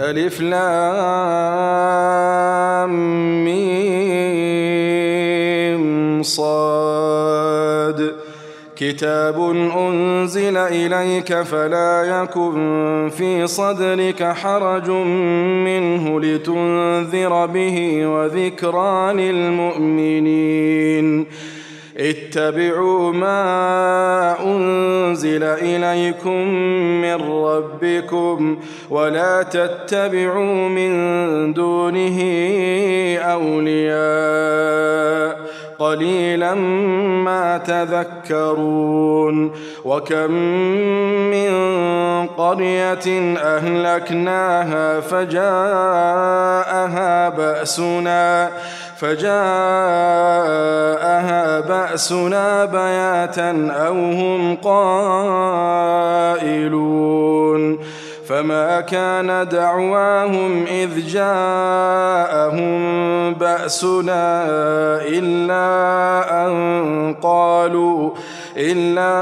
ألف لام صاد. كتاب أنزل إليك فلا يكن في صدرك حرج منه لتنذر به وذكرى للمؤمنين. اتبعوا ما أنزل إليكم من ربكم ولا تتبعوا من دونه أولياء قليلا ما تذكرون وكم من قرية أهلكناها فجاءها بأسنا فجاءها بأسنا بياتا أو هم قائلون فما كان دعواهم إذ جاءهم بأسنا إلا أن قالوا إلا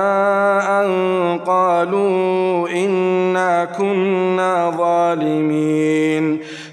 أن قالوا إنا كنا ظالمين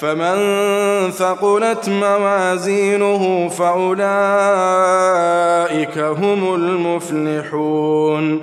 فمن ثقلت موازينه فأولئك هم المفلحون.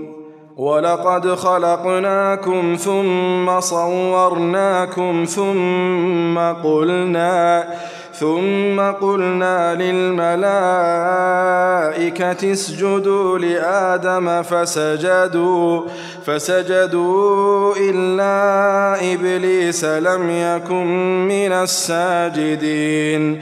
ولقد خلقناكم ثم صورناكم ثم قلنا ثم قلنا للملائكة اسجدوا لآدم فسجدوا فسجدوا إلا إبليس لم يكن من الساجدين.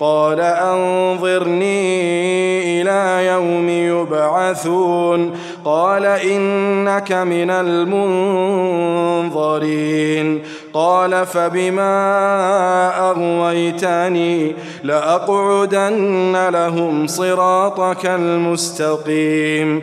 قال أنظرني إلى يوم يبعثون. قال إنك من المنظرين. قال فبما أغويتني لأقعدن لهم صراطك المستقيم.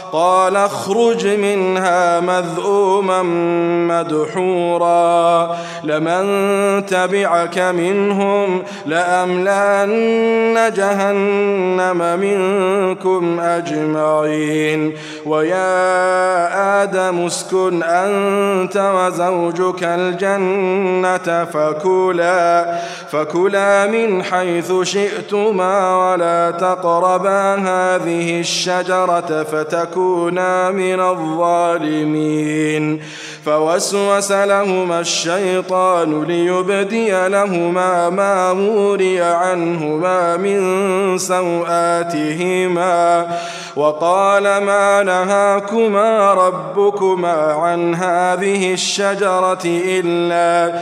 قال اخرج منها مذءوما مدحورا. لمن تبعك منهم لأملأن جهنم منكم أجمعين. ويا آدم اسكن أنت وزوجك الجنة فكلا فكلا من حيث شئتما ولا تقربا هذه الشجرة فتكونا من الظالمين. فوسوس لهما الشيطان ليبدي لهما ما موري عنهما من سوآتهما. وقال ما نهاكما ربكما عن هذه الشجرة إلا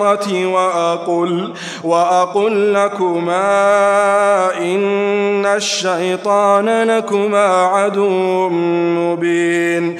وأقل وأقل لكما إن الشيطان لكما عدو مبين.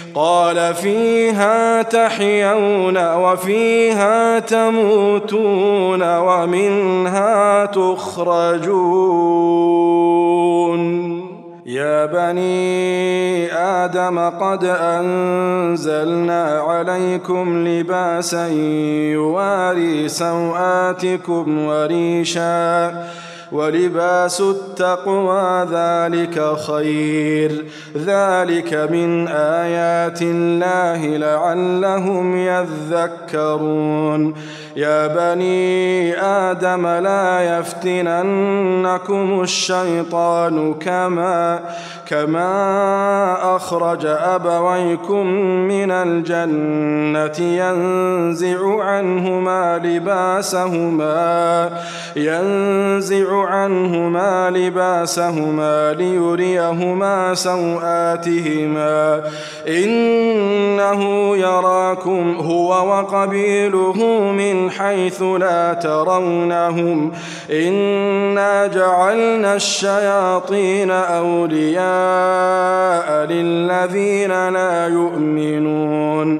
قال فيها تحيون وفيها تموتون ومنها تخرجون. يا بني آدم قد أنزلنا عليكم لباسا يواري سوآتكم وريشا ولباس التقوى ذلك خير. ذلك من آيات الله لعلهم يذكرون. يا بني آدم لا يفتننكم الشيطان كما كما أخرج أبويكم من الجنة ينزع عنهما لباسهما ينزع عنهما لباسهما ليريهما سوآتهما إنه يراكم هو وقبيله من حيث لا ترونهم إنا جعلنا الشياطين أولياء للذين لا يؤمنون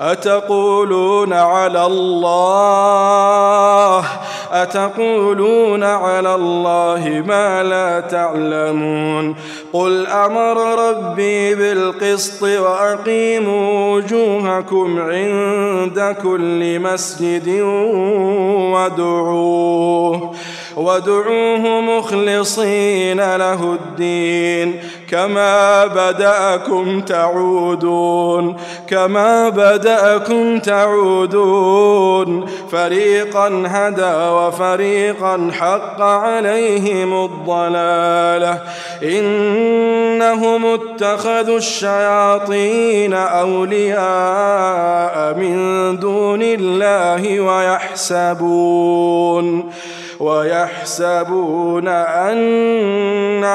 أتقولون على الله؟ أتقولون على الله ما لا تعلمون؟ قل أمر ربي بالقسط وأقيموا وجوهكم عند كل مسجد وادعوه. وادعوه مخلصين له الدين. كما بدأكم تعودون. كما بدأكم تعودون. فريقا هدى وفريقا حق عليهم الضلالة. إنهم اتخذوا الشياطين أولياء من دون الله ويحسبون. ويحسبون أنهم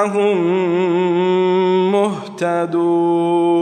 مهتدون.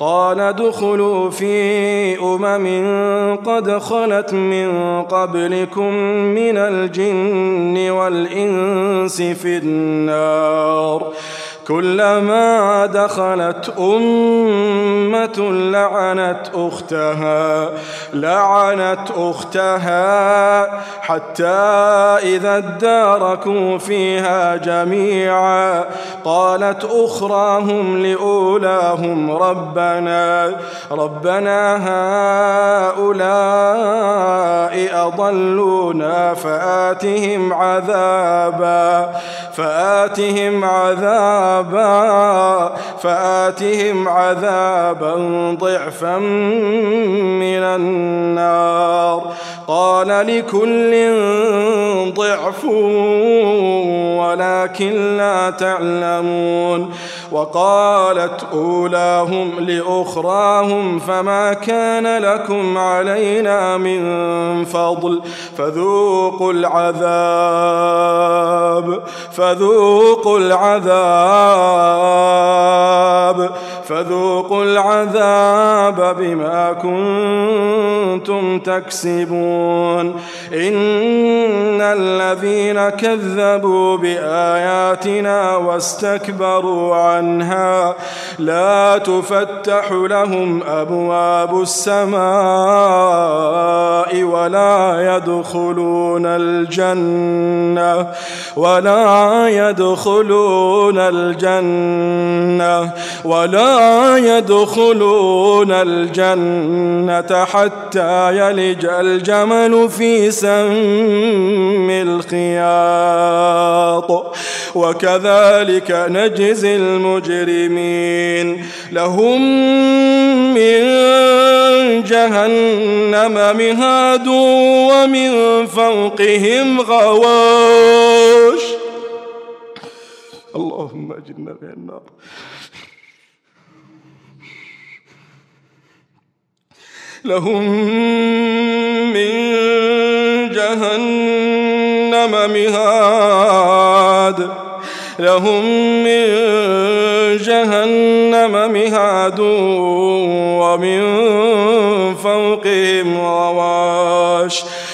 قال ادخلوا في أمم قد خلت من قبلكم من الجن والإنس في النار. كلما دخلت أمة لعنت أختها لعنت أختها حتى إذا اداركوا فيها جميعا. قالت أخراهم لأولاهم ربنا ربنا هؤلاء أضلونا فآتهم عذابا. فآتهم عذابا فآتهم عذابا ضعفا من النار. قال لكل ضعف ولكن لا تعلمون. وقالت أولاهم لأخراهم فما كان لكم علينا من فضل فذوقوا العذاب فذوقوا العذاب فذوقوا العذاب بما كنتم تكسبون إن الذين كذبوا بآياتنا واستكبروا عنها لا تفتح لهم أبواب السماء ولا يدخلون الجنة ولا يدخلون الجنة ولا يدخلون الجنة حتى يلج الجمل في سم الخياط. وكذلك نجزي المجرمين. لهم من جهنم مهاد ومن فوقهم غواش. اللهم اجرنا من النار لهم من جهنم مهاد. لهم من جهنم مهاد ومن فوقهم غواش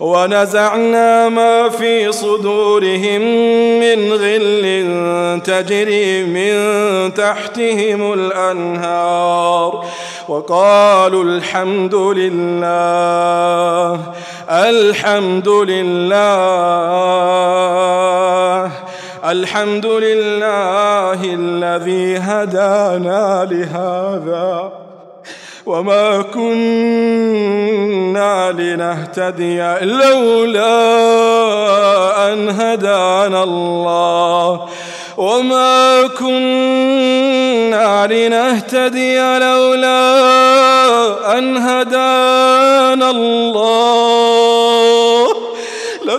ونزعنا ما في صدورهم من غل تجري من تحتهم الأنهار وقالوا الحمد لله الحمد لله الحمد لله الذي هدانا لهذا. وما كنا لنهتدي لولا أن هدانا الله. وما كنا لنهتدي لولا أن هدانا الله.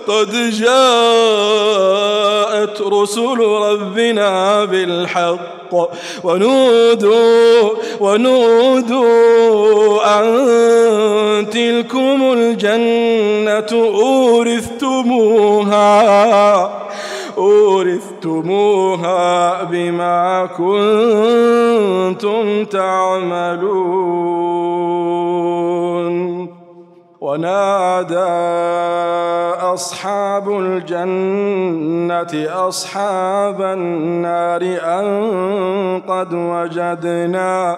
لقد جاءت رسل ربنا بالحق الحق ونودوا ونودوا أن تلكم الجنة أورثتموها أورثتموها بما كنتم تعملون. ونادى أصحاب الجنة أصحاب النار أن قد وجدنا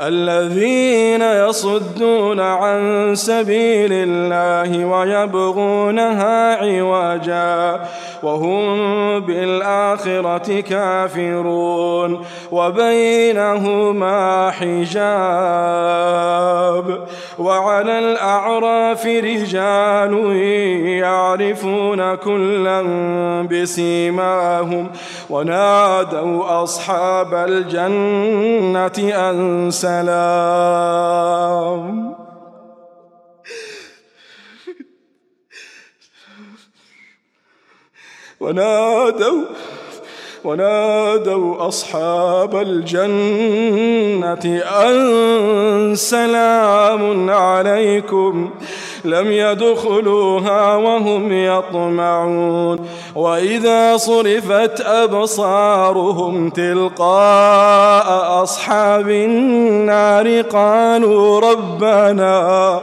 الذين يصدون عن سبيل الله ويبغونها عوجا وهم بالآخرة كافرون وبينهما حجاب وعلى الأعراف رجال يعرفون كلا بسيماهم ونادوا أصحاب الجنة أن سلام ونادوا ونادوا أصحاب الجنة أن سلام عليكم. لم يدخلوها وهم يطمعون. وإذا صرفت أبصارهم تلقاء أصحاب النار قالوا ربنا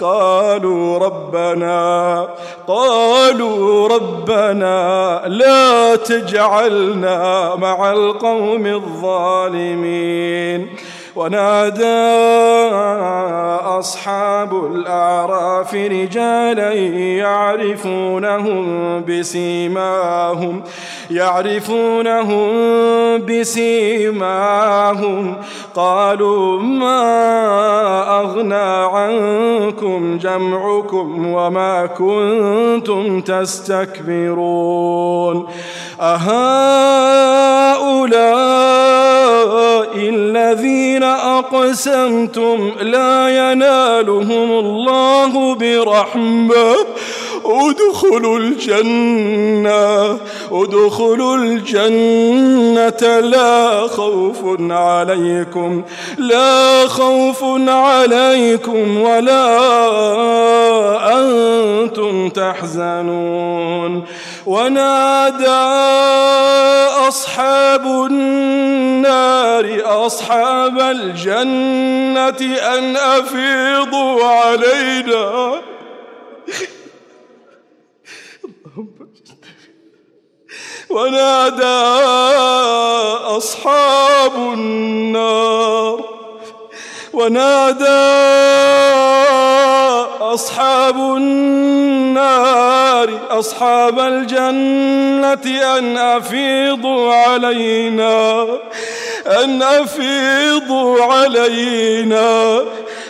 قالوا ربنا قالوا ربنا لا تجعلنا مع القوم الظالمين. ونادى أصحاب الأعراف رجالا يعرفونهم بسيماهم يعرفونهم بسيماهم. قالوا ما أغنى عنكم جمعكم وما كنتم تستكبرون؟ أهؤلاء الذين أقسمتم لا ينالهم الله برحمة. ادخلوا الجنة ادخلوا الجنة. لا خوف عليكم لا خوف عليكم ولا أنتم تحزنون. ونادى أصحاب النار أصحاب الجنة أن أفيضوا علينا. ونادى أصحاب النار. ونادى أصحاب النار. أصحاب الجنة أن أفيضوا علينا. أن أفيضوا علينا.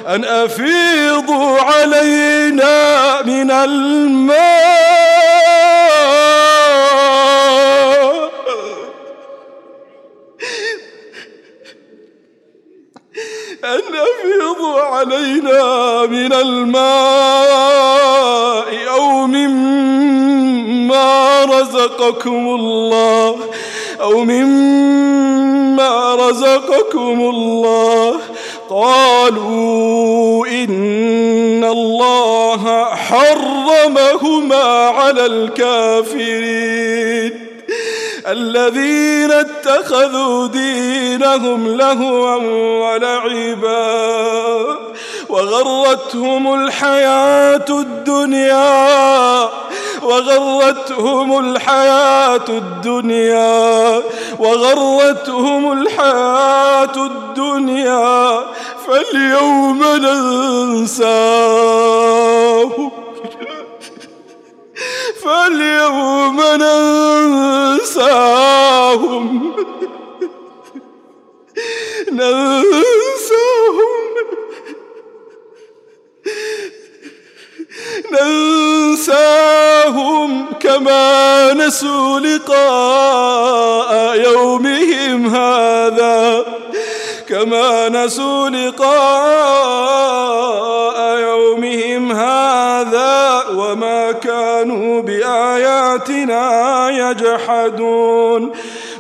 أن أفيضوا علينا. رزقكم الله أو مما رزقكم الله قالوا إن الله حرمهما على الكافرين الذين اتخذوا دينهم لهوا ولعبا وغرتهم الحياة الدنيا وغرتهم الحياة الدنيا وغرتهم الحياة الدنيا فاليوم ننساهم فاليوم ننساهم. ننساهم. ننساهم كما نسوا لقاء يومهم هذا كما نسوا لقاء يومهم هذا وما كانوا بآياتنا يجحدون.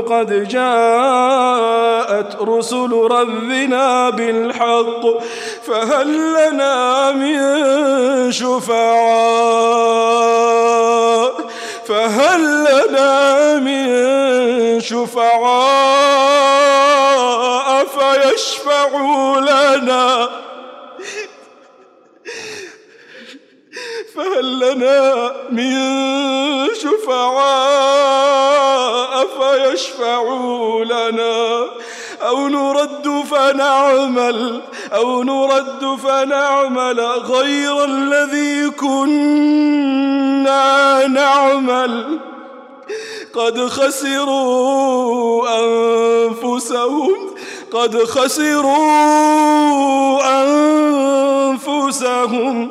قد جاءت رسل ربنا بالحق فهل لنا من شفعاء؟ فهل لنا من شفعاء فيشفعوا لنا؟ فهل لنا من شفعاء فيشفعوا لنا. أو نرد فنعمل أو نرد فنعمل غير الذي كنا نعمل. قد خسروا أنفسهم قد خسروا أنفسهم.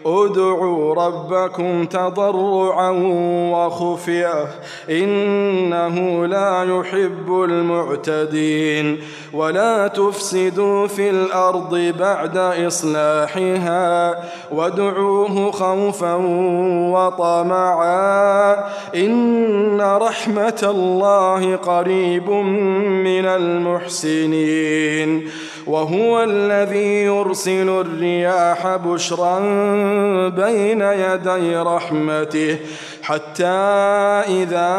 ادعوا ربكم تضرعا وخفيه إنه لا يحب المعتدين. ولا تفسدوا في الأرض بعد إصلاحها وادعوه خوفا وطمعا. إن رحمة الله قريب من المحسنين. وهو الذي يرسل الرياح بشرا بين يدي رحمته حتى إذا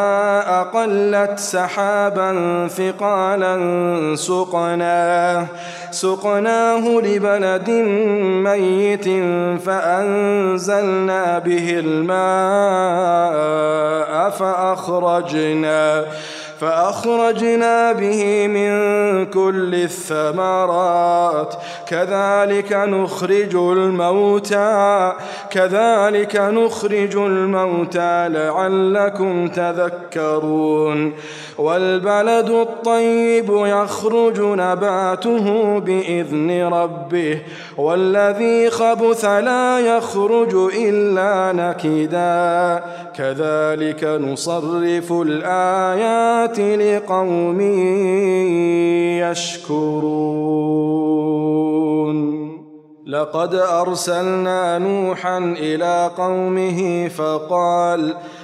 أقلت سحابا ثقالا سقناه سقناه لبلد ميت فأنزلنا به الماء فأخرجنا فأخرجنا به من كل الثمرات. كذلك نخرج الموتى. كذلك نخرج الموتى لعلكم تذكرون. والبلد الطيب يخرج نباته بإذن ربه. والذي خبث لا يخرج إلا نكدا. كذلك نصرف الآيات لقوم يشكرون. لقد أرسلنا نوحا إلى قومه فقال فقال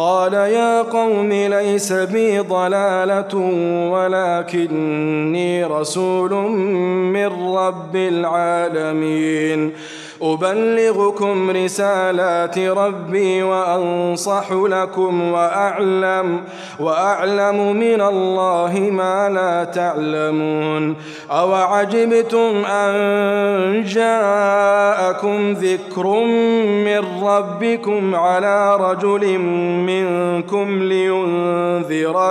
قال يا قوم ليس بي ضلالة ولكني رسول من رب العالمين. أبلغكم رسالات ربي وأنصح لكم وأعلم وأعلم من الله ما لا تعلمون أوعجبتم أن جاءكم ذكر من ربكم على رجل منكم لينذركم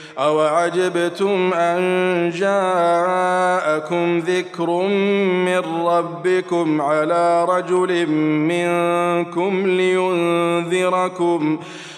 أوعجبتم أن جاءكم ذكر من ربكم على رجل منكم لينذركم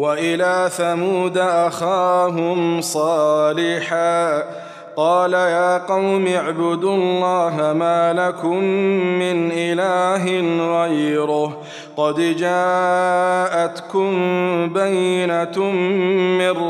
وإلى ثمود أخاهم صالحاً. قال يا قوم اعبدوا الله ما لكم من إله غيره. قد جاءتكم بينة من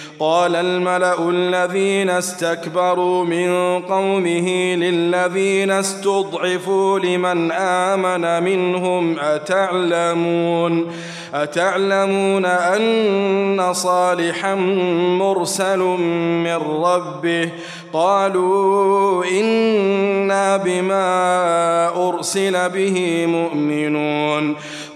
قال الملأ الذين استكبروا من قومه للذين استضعفوا لمن آمن منهم أتعلمون؟ أتعلمون أن صالحا مرسل من ربه؟ قالوا إنا بما أرسل به مؤمنون.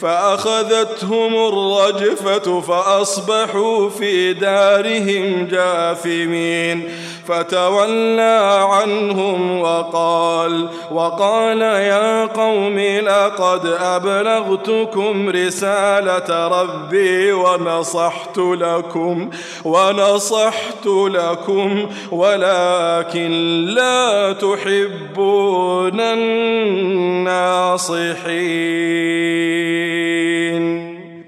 فأخذتهم الرجفة فأصبحوا في دارهم جاثمين. فتولى عنهم وقال وقال يا قوم لقد أبلغتكم رسالة ربي ونصحت لكم ونصحت لكم ولكن لا تحبون الناصحين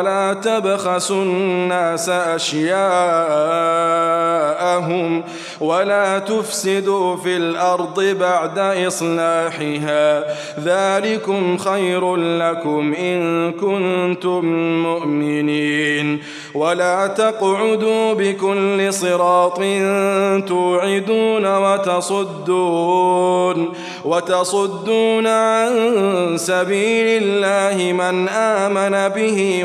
ولا تبخسوا الناس أشياءهم ولا تفسدوا في الأرض بعد إصلاحها. ذلكم خير لكم إن كنتم مؤمنين. ولا تقعدوا بكل صراط توعدون وتصدون وتصدون عن سبيل الله من آمن به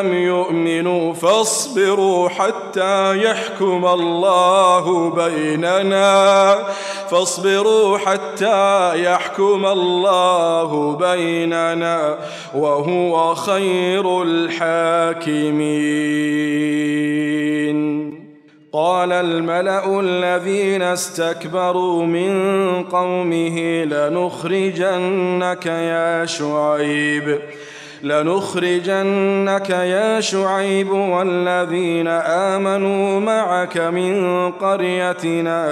لم يؤمنوا فاصبروا حتى يحكم الله بيننا فاصبروا حتى يحكم الله بيننا وهو خير الحاكمين قال الملأ الذين استكبروا من قومه لنخرجنك يا شعيب لنخرجنك يا شعيب والذين آمنوا معك من قريتنا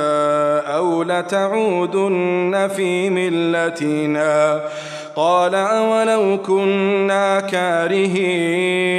أو لتعودن في ملتنا قال أولو كنا كارهين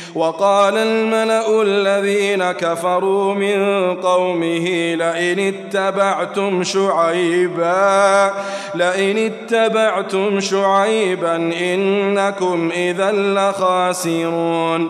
وقال الملأ الذين كفروا من قومه لئن اتبعتم شعيبا لئن اتبعتم شعيبا إنكم إذا لخاسرون.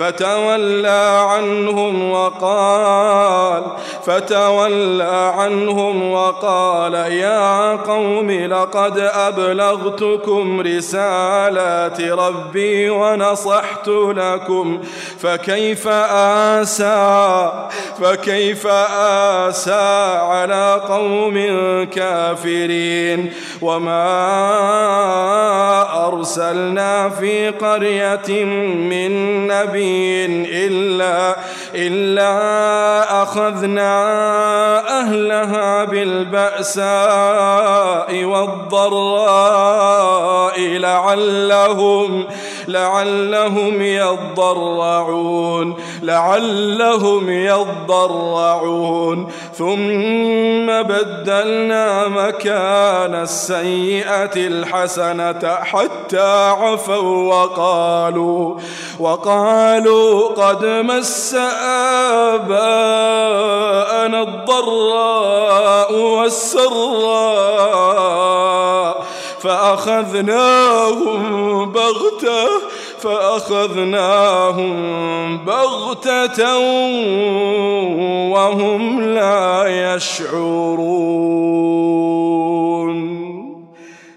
فتولى عنهم وقال فتولى عنهم وقال يا قوم لقد أبلغتكم رسالات ربي ونصحت لكم فكيف آسى فكيف آسى على قوم كافرين وما أرسلنا في قرية من نبي إلا إلا أخذنا أهلها بالبأساء والضراء لعلهم لعلهم يضرعون لعلهم يضرعون. ثم بدلنا مكان السيئة الحسنة حتى عفوا وقالوا وقالوا قد مس آباءنا الضراء والسراء فأخذناهم بغتة فأخذناهم بغتة وهم لا يشعرون.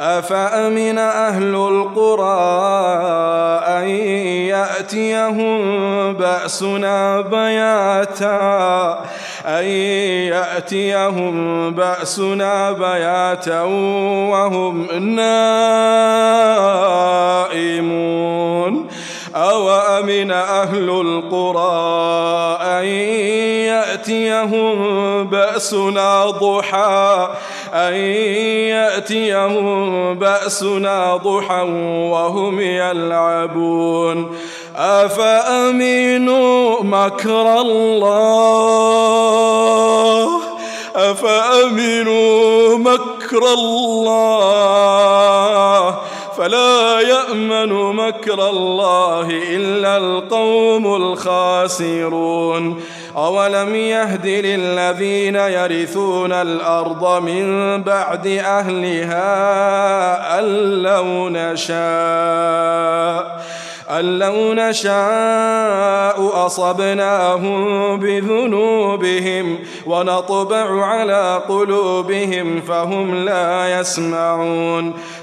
أفأمن أهل القرى أن يأتيهم بأسنا بياتا؟ أن يأتيهم بأسنا بياتا وهم نائمون. أو أمن أهل القرى أن يأتيهم بأسنا ضحى؟ أن يأتيهم بأسنا ضحى وهم يلعبون. أفأمنوا مكر الله؟ أفأمنوا مكر الله؟ فلا يأمن مكر الله إلا القوم الخاسرون. أولم يهد للذين يرثون الأرض من بعد أهلها أن لو نشاء أن لو نشاء أصبناهم بذنوبهم ونطبع على قلوبهم فهم لا يسمعون.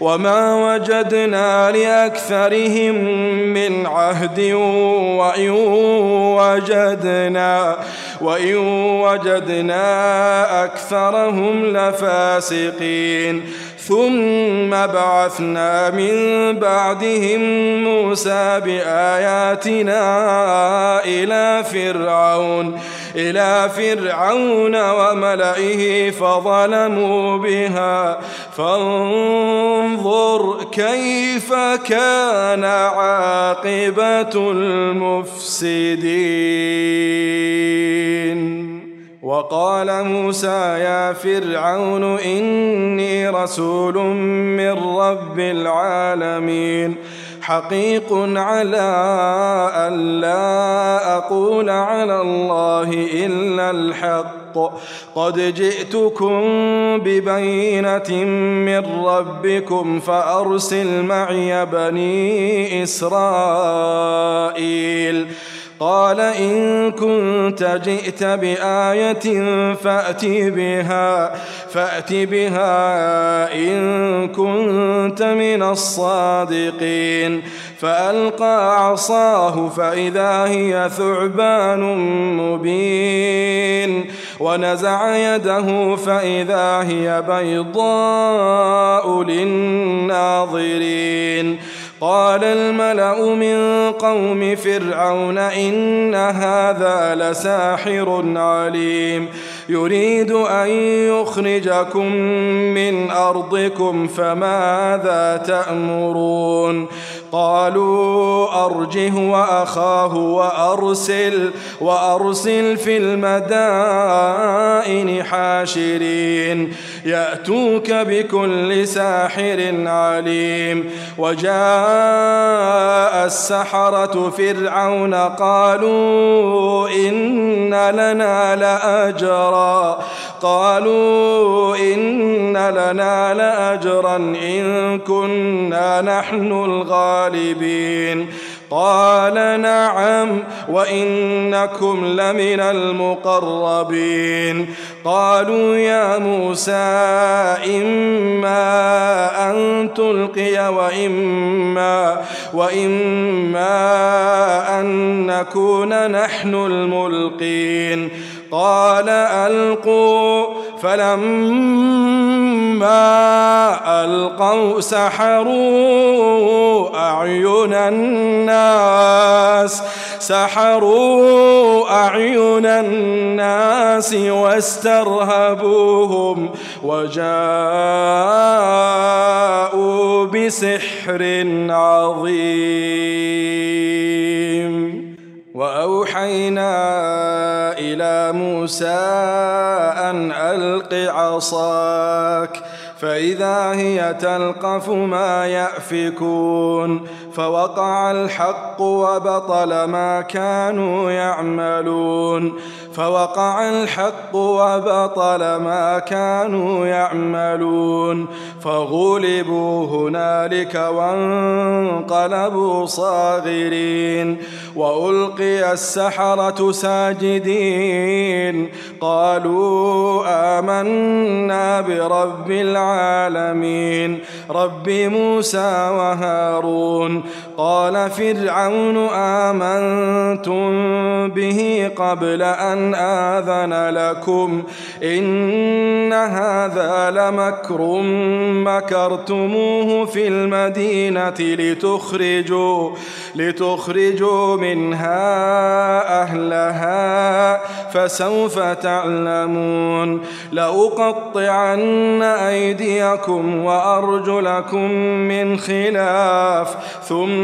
وما وجدنا لأكثرهم من عهد وإن وجدنا وإن وجدنا أكثرهم لفاسقين ثم بعثنا من بعدهم موسى بآياتنا إلى فرعون إلى فرعون وملئه فظلموا بها. فانظر كيف كان عاقبة المفسدين. وقال موسى يا فرعون إني رسول من رب العالمين حقيق على أن لا أقول على الله إلا الحق. قد جئتكم ببينة من ربكم فأرسل معي بني إسرائيل. قال إن كنت جئت بآية فأت بها فأت بها إن كنت من الصادقين. فألقى عصاه فإذا هي ثعبان مبين. ونزع يده فإذا هي بيضاء للناظرين. قال الملأ من قوم فرعون إن هذا لساحر عليم. يريد أن يخرجكم من أرضكم فماذا تأمرون؟ قالوا أرجه وأخاه وأرسل وأرسل في المدائن حاشرين يأتوك بكل ساحر عليم وجاء السحرة فرعون قالوا إن لنا لأجرا قالوا إن لنا لأجرا إن كنا نحن الغالبين قال نعم وإنكم لمن المقربين. قالوا يا موسى إما أن تلقي وإما وإما أن نكون نحن الملقين. قال ألقوا فلما ألقوا سحروا أعين الناس سحروا أعين الناس واسترهبوهم وجاءوا بسحر عظيم. وأوحينا إلى موسى أن ألق عصاك فإذا هي تلقف ما يأفكون فوقع الحق وبطل ما كانوا يعملون فوقع الحق وبطل ما كانوا يعملون فغلبوا هنالك وانقلبوا صاغرين وألقي السحرة ساجدين قالوا آمنا برب العالمين رب موسى وهارون قال فرعون آمنتم به قبل أن آذن لكم إن هذا لمكر مكرتموه في المدينة لتخرجوا لتخرجوا منها أهلها فسوف تعلمون لأقطعن أيديكم وأرجلكم من خلاف ثم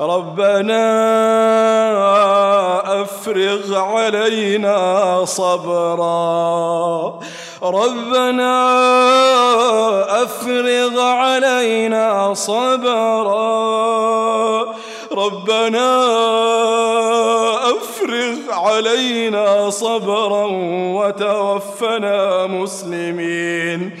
ربنا أفرغ علينا صبرا. ربنا أفرغ علينا صبرا. ربنا أفرغ علينا صبرا وتوفنا مسلمين.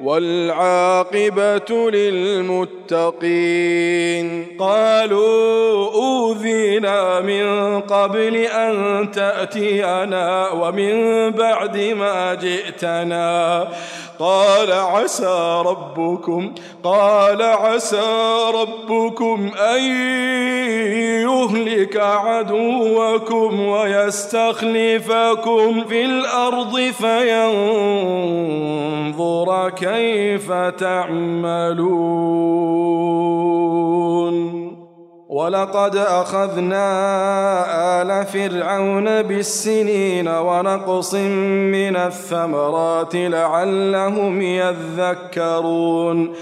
والعاقبة للمتقين. قالوا أوذينا من قبل أن تأتينا ومن بعد ما جئتنا. قال عسى ربكم قال عسى ربكم أن يهلك عدوكم ويستخلفكم في الأرض فينظر كيف تعملون. ولقد أخذنا آل فرعون بالسنين ونقص من الثمرات لعلهم يذكرون.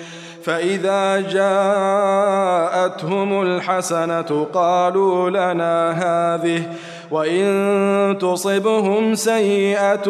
فإذا جاءتهم الحسنة قالوا لنا هذه وإن تصبهم سيئة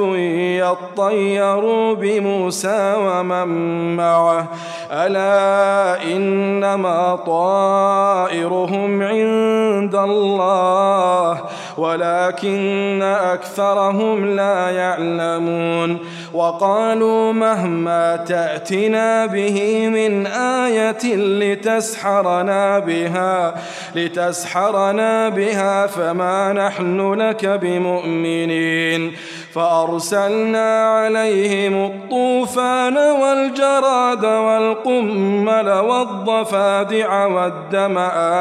يطيروا بموسى ومن معه ألا إنما طائرهم عند الله ولكن أكثرهم لا يعلمون. وقالوا مهما تأتنا به من آية لتسحرنا بها لتسحرنا بها فما نحن لك بمؤمنين. فأرسلنا عليهم الطوفان والجراد والقمل والضفادع والدم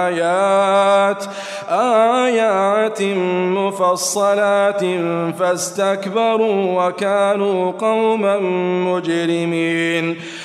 آيات آيات مفصلات فاستكبروا وكانوا قوما مجرمين.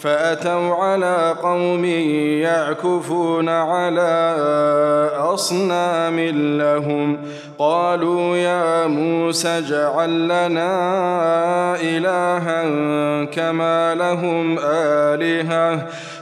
فأتوا على قوم يعكفون على أصنام لهم. قالوا يا موسى اجعل لنا إلها كما لهم آلهة.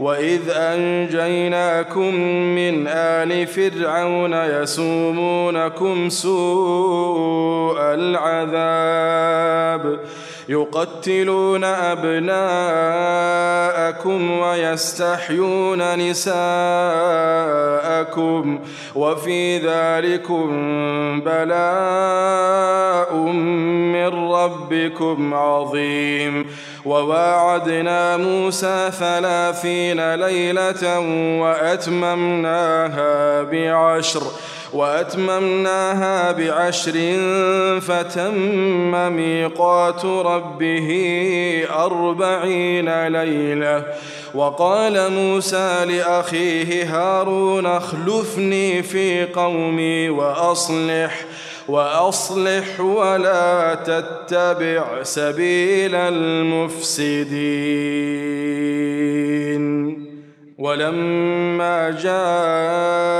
وإذ أنجيناكم من آل فرعون يسومونكم سوء العذاب يقتلون أبناءكم ويستحيون نساءكم وفي ذلكم بلاء من ربكم عظيم. وواعدنا موسى ثلاثين ليلة وأتممناها بعشر. وأتممناها بعشر فتم ميقات ربه أربعين ليلة. وقال موسى لأخيه هارون اخلفني في قومي وأصلح وأصلح ولا تتبع سبيل المفسدين. ولما جاء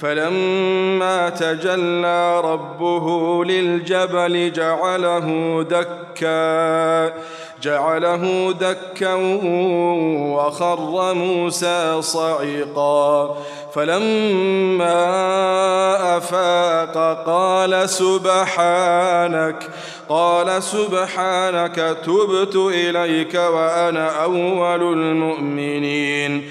فلما تجلى ربه للجبل جعله دكا جعله دكا وخر موسى صعقا فلما أفاق قال سبحانك قال سبحانك تبت إليك وأنا أول المؤمنين.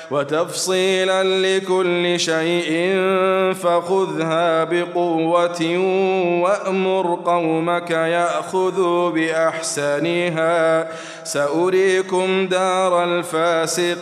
وتفصيلا لكل شيء فخذها بقوة وأمر قومك يأخذوا بأحسنها. سأريكم دار الفاسقين.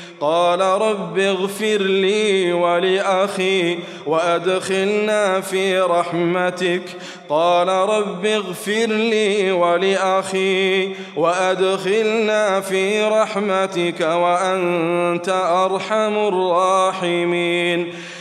قال رب اغفر لي ولأخي وأدخلنا في رحمتك. قال رب اغفر لي ولأخي وأدخلنا في رحمتك وأنت أرحم الراحمين.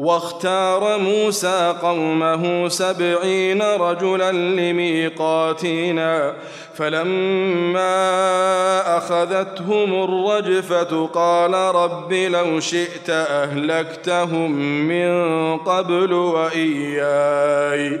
واختار موسى قومه سبعين رجلا لميقاتنا فلما أخذتهم الرجفة قال رب لو شئت أهلكتهم من قبل وإياي.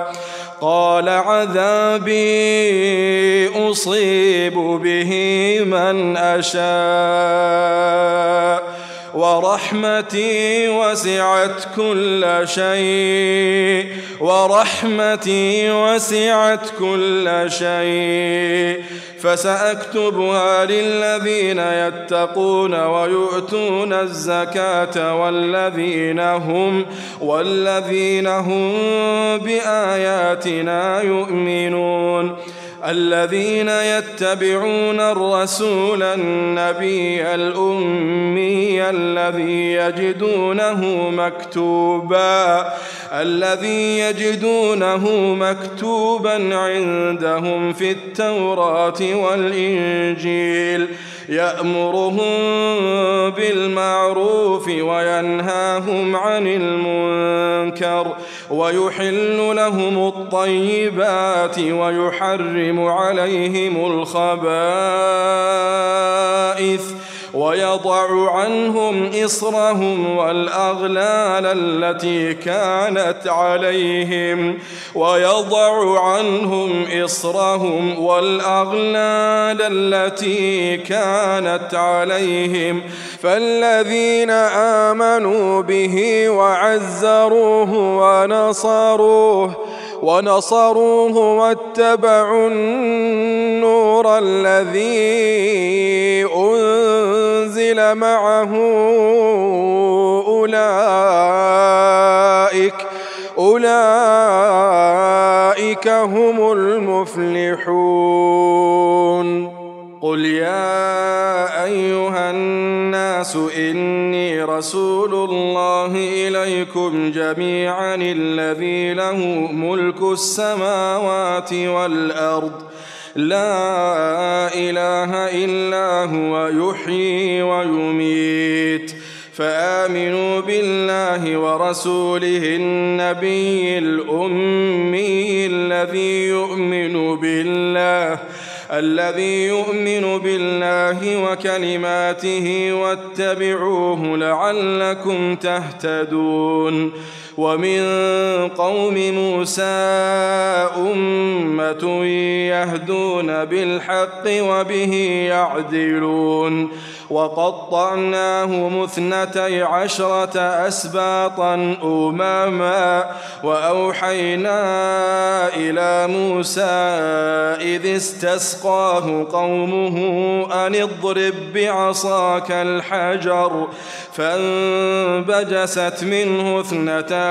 قال عذابي أصيب به من أشاء ورحمتي وسعت كل شيء ورحمتي وسعت كل شيء فسأكتبها للذين يتقون ويؤتون الزكاة والذين هم والذين هم بآياتنا يؤمنون. الذين يتبعون الرسول النبي الأمي الذي يجدونه مكتوبا الذي يجدونه مكتوبا عندهم في التوراة والإنجيل. يأمرهم بالمعروف وينهاهم عن المنكر ويحل لهم الطيبات ويحرم عليهم الخبائث ويضع عنهم إصرهم والأغلال التي كانت عليهم ويضع عنهم إصرهم والأغلال التي كانت عليهم فالذين آمنوا به وعزروه ونصروه ونصروه واتبعوا النور الذي أنزل معه أولئك أولئك أولئك هم المفلحون. قل يا أيها الناس إني رسول الله إليكم جميعا الذي له ملك السماوات والأرض لا إله إلا هو يحيي ويميت. فآمنوا بالله ورسوله النبي الأمي الذي يؤمن بالله الذي يؤمن بالله وكلماته واتبعوه لعلكم تهتدون. ومن قوم موسى أمة يهدون بالحق وبه يعدلون. وقطعناه مثنتي عشرة أسباطا أماما. وأوحينا إلى موسى إذ استسقاه قومه أن اضرب بعصاك الحجر. فانبجست منه اثنتا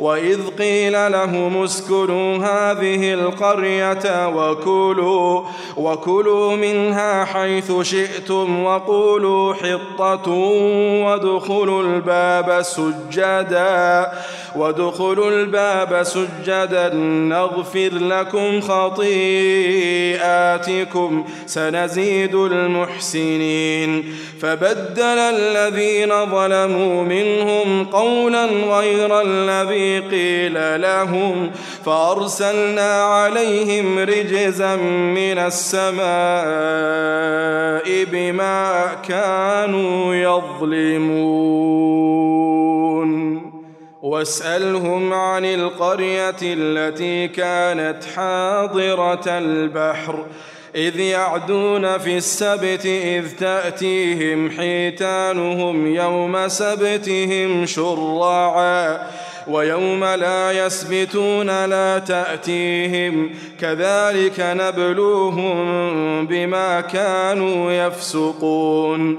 وإذ قيل لهم اسكنوا هذه القرية وكلوا وكلوا منها حيث شئتم وقولوا حطة وادخلوا الباب سجدا وادخلوا الباب سجدا نغفر لكم خطيئاتكم سنزيد المحسنين. فبدل الذين ظلموا منهم قولا غير الذي قيل لهم فأرسلنا عليهم رجزا من السماء بما كانوا يظلمون. واسألهم عن القرية التي كانت حاضرة البحر إذ يعدون في السبت إذ تأتيهم حيتانهم يوم سبتهم شرعا. ويوم لا يسبتون لا تأتيهم كذلك نبلوهم بما كانوا يفسقون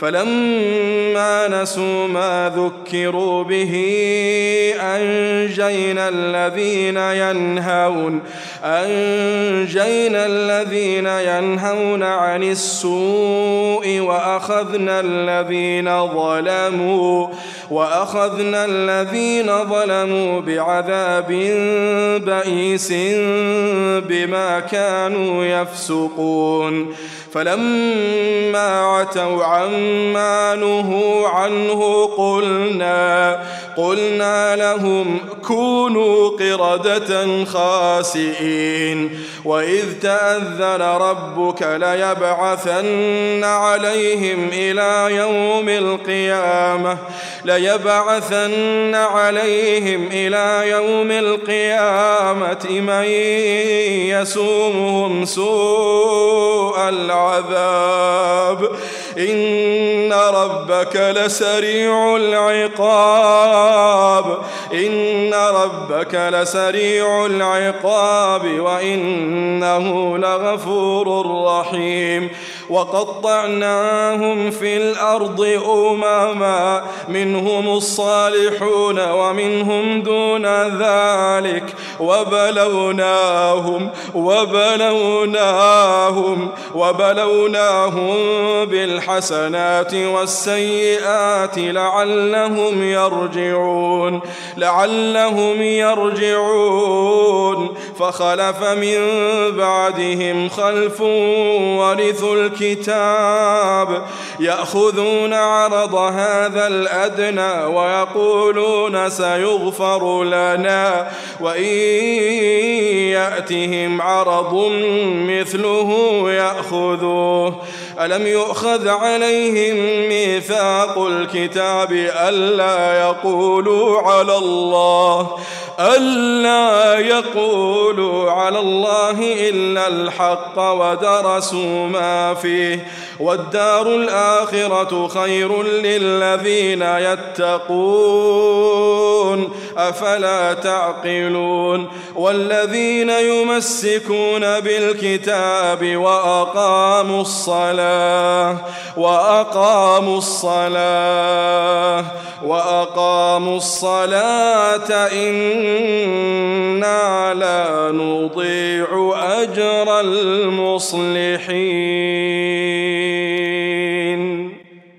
فلما نسوا ما ذكروا به أنجينا الذين ينهون أنجينا الذين ينهون عن السوء وأخذنا الذين ظلموا وأخذنا الذين ظلموا بعذاب بئيس بما كانوا يفسقون فلما عتوا عما نهوا عنه قلنا قلنا لهم كونوا قردة خاسئين. وإذ تأذن ربك ليبعثن عليهم إلى يوم القيامة ليبعثن عليهم إلى يوم القيامة من يسومهم سوء العذاب. إن ربك لسريع العقاب. إن ربك لسريع العقاب وإنه لغفور رحيم. وقطعناهم في الأرض أمما منهم الصالحون ومنهم دون ذلك. وبلوناهم وبلوناهم وبلوناهم بالحسنات والسيئات لعلهم يرجعون لعلهم يرجعون. فخلف من بعدهم خلف ورثوا الكتاب يأخذون عرض هذا الأدنى ويقولون سيغفر لنا وإن يأتهم عرض مثله يأخذوه. ألم يؤخذ عليهم ميثاق الكتاب ألا يقولوا على الله ألا يقولوا على الله إلا الحق ودرسوا ما فيه. والدار الآخرة خير للذين يتقون أفلا تعقلون؟ والذين يمسكون بالكتاب وأقاموا الصلاة وأقاموا الصلاة وأقاموا الصلاة إنا لا نضيع أجر المصلحين.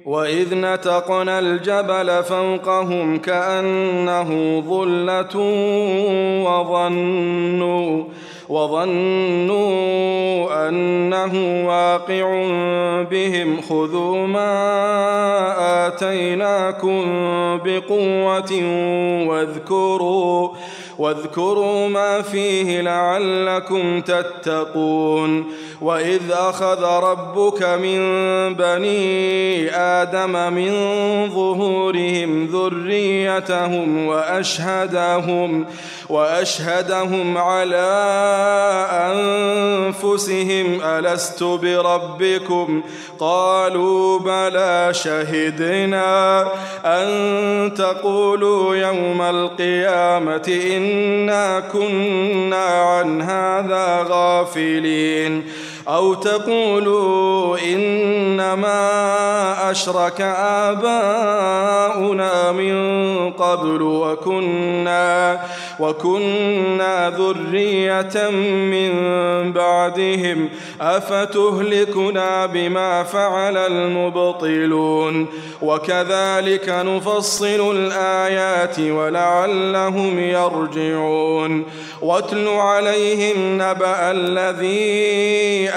وإذ نتقنا الجبل فوقهم كأنه ظلة وظنوا وظنوا أنه واقع بهم. خذوا ما آتيناكم بقوة واذكروا واذكروا ما فيه لعلكم تتقون وإذ أخذ ربك من بني آدم من ظهورهم ذريتهم وأشهدهم وأشهدهم على أنفسهم ألست بربكم؟ قالوا بلى شهدنا أن تقولوا يوم القيامة إنا كنا عن هذا غافلين أو تقولوا إنما أشرك آباؤنا من قبل وكنا وكنا ذرية من بعدهم أفتهلكنا بما فعل المبطلون وكذلك نفصل الآيات ولعلهم يرجعون واتل عليهم نبأ الذي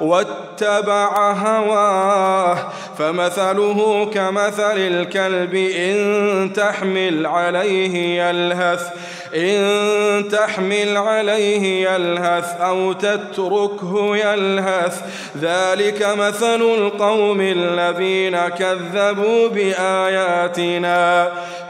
واتبع هواه فمثله كمثل الكلب إن تحمل عليه يلهث إن تحمل عليه يلهث أو تتركه يلهث. ذلك مثل القوم الذين كذبوا بآياتنا.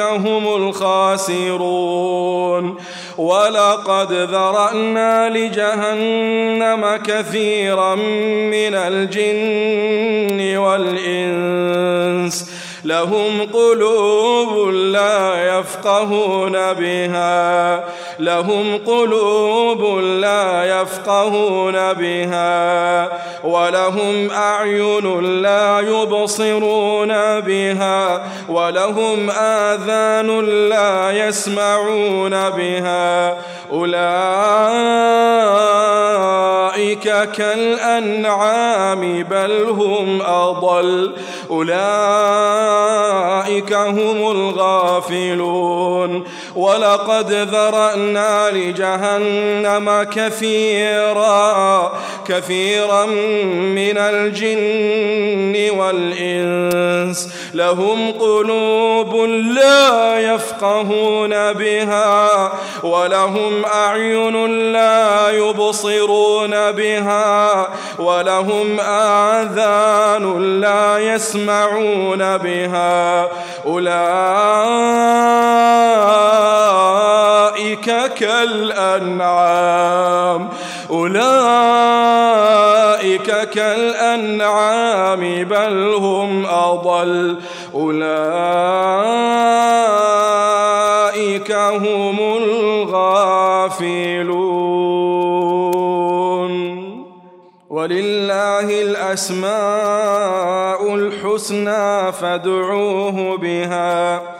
هم الخاسرون. ولقد ذرأنا لجهنم كثيرا من الجن والإنس. لهم قلوب لا يفقهون بها. لهم قلوب لا يفقهون بها ولهم أعين لا يبصرون بها ولهم آذان لا يسمعون بها أولئك كالأنعام بل هم أضل أولئك هم الغافلون ولقد ذرأنا لجهنم كثيرا كثيرا من الجن والإنس. لهم قلوب لا يفقهون بها ولهم أعين لا يبصرون بها ولهم آذان لا يسمعون بها. أولئك كالأنعام أولئك كالأنعام بل هم أضل أولئك هم الغافلون. ولله الأسماء الحسنى فادعوه بها.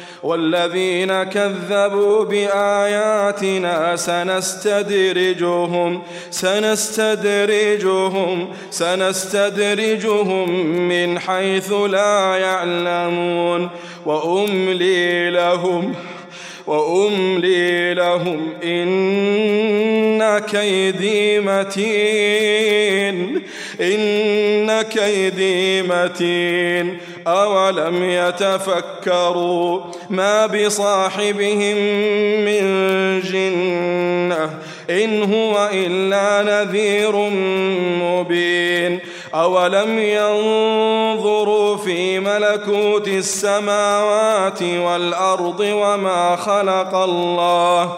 والذين كذبوا بآياتنا سنستدرجهم سنستدرجهم سنستدرجهم من حيث لا يعلمون. وأملي لهم وأملي لهم إن كيدي متين إن كيدي متين. أولم يتفكروا ما بصاحبهم من جنة إن هو إلا نذير مبين أولم ينظروا في ملكوت السماوات والأرض وما خلق الله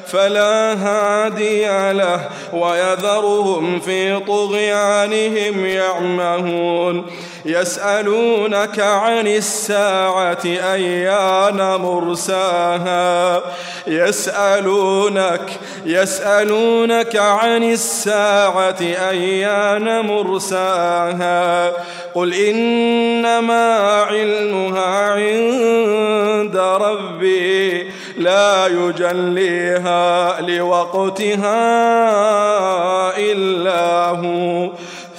فلا هادي له ويذرهم في طغيانهم يعمهون. يسألونك عن الساعة أيان مرساها. يسألونك يسألونك عن الساعة أيان مرساها. قل إنما علمها عند ربي لا يجليها لوقتها إلا هو.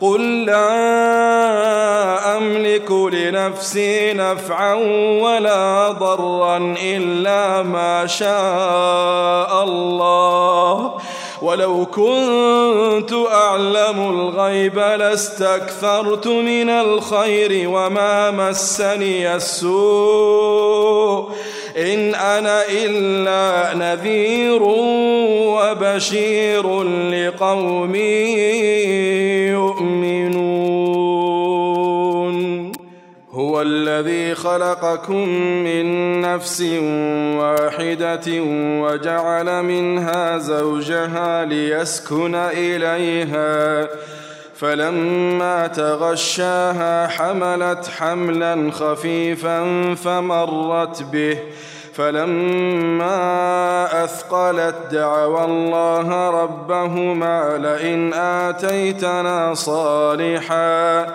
قل لا أملك لنفسي نفعا ولا ضرا إلا ما شاء الله. ولو كنت أعلم الغيب لاستكثرت من الخير وما مسني السوء. إن أنا إلا نذير وبشير لقوم يؤمنون. هو الذي خلقكم من نفس واحدة وجعل منها زوجها ليسكن إليها. فلما تغشاها حملت حملا خفيفا فمرت به. فلما أثقلت دعوى الله ربهما لئن آتيتنا صالحا.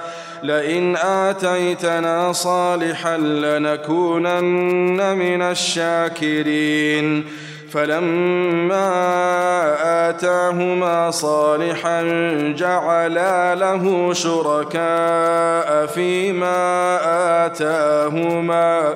لئن آتيتنا صالحا لنكونن من الشاكرين. فلما آتاهما صالحا جعلا له شركاء فيما آتاهما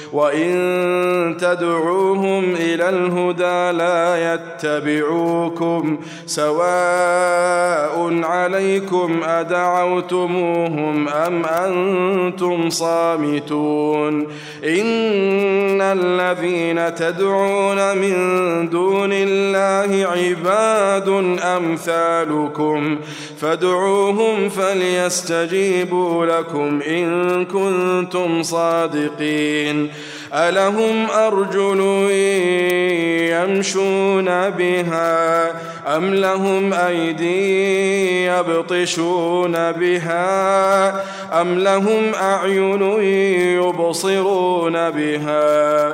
وإن تدعوهم إلى الهدى لا يتبعوكم سواء عليكم أدعوتموهم أم أنتم صامتون إن الذين تدعون من دون الله عباد أمثالكم فادعوهم فليستجيبوا لكم إن كنتم صادقين ألهم أرجل يمشون بها أم لهم أيدي يبطشون بها أم لهم أعين يبصرون بها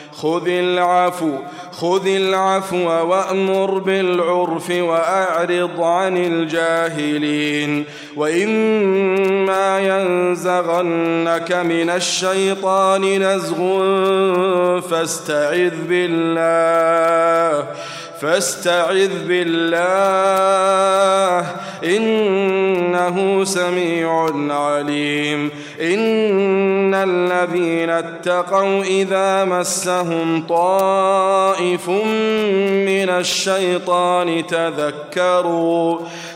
خذ العفو خذ العفو وأمر بالعرف وأعرض عن الجاهلين. وإما ينزغنك من الشيطان نزغ فاستعذ بالله. فاستعذ بالله. إنه سميع عليم. إن الذين اتقوا إذا مسهم طائف من الشيطان تذكروا.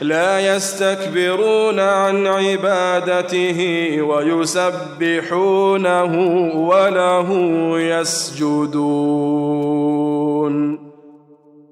لا يستكبرون عن عبادته ويسبحونه وله يسجدون.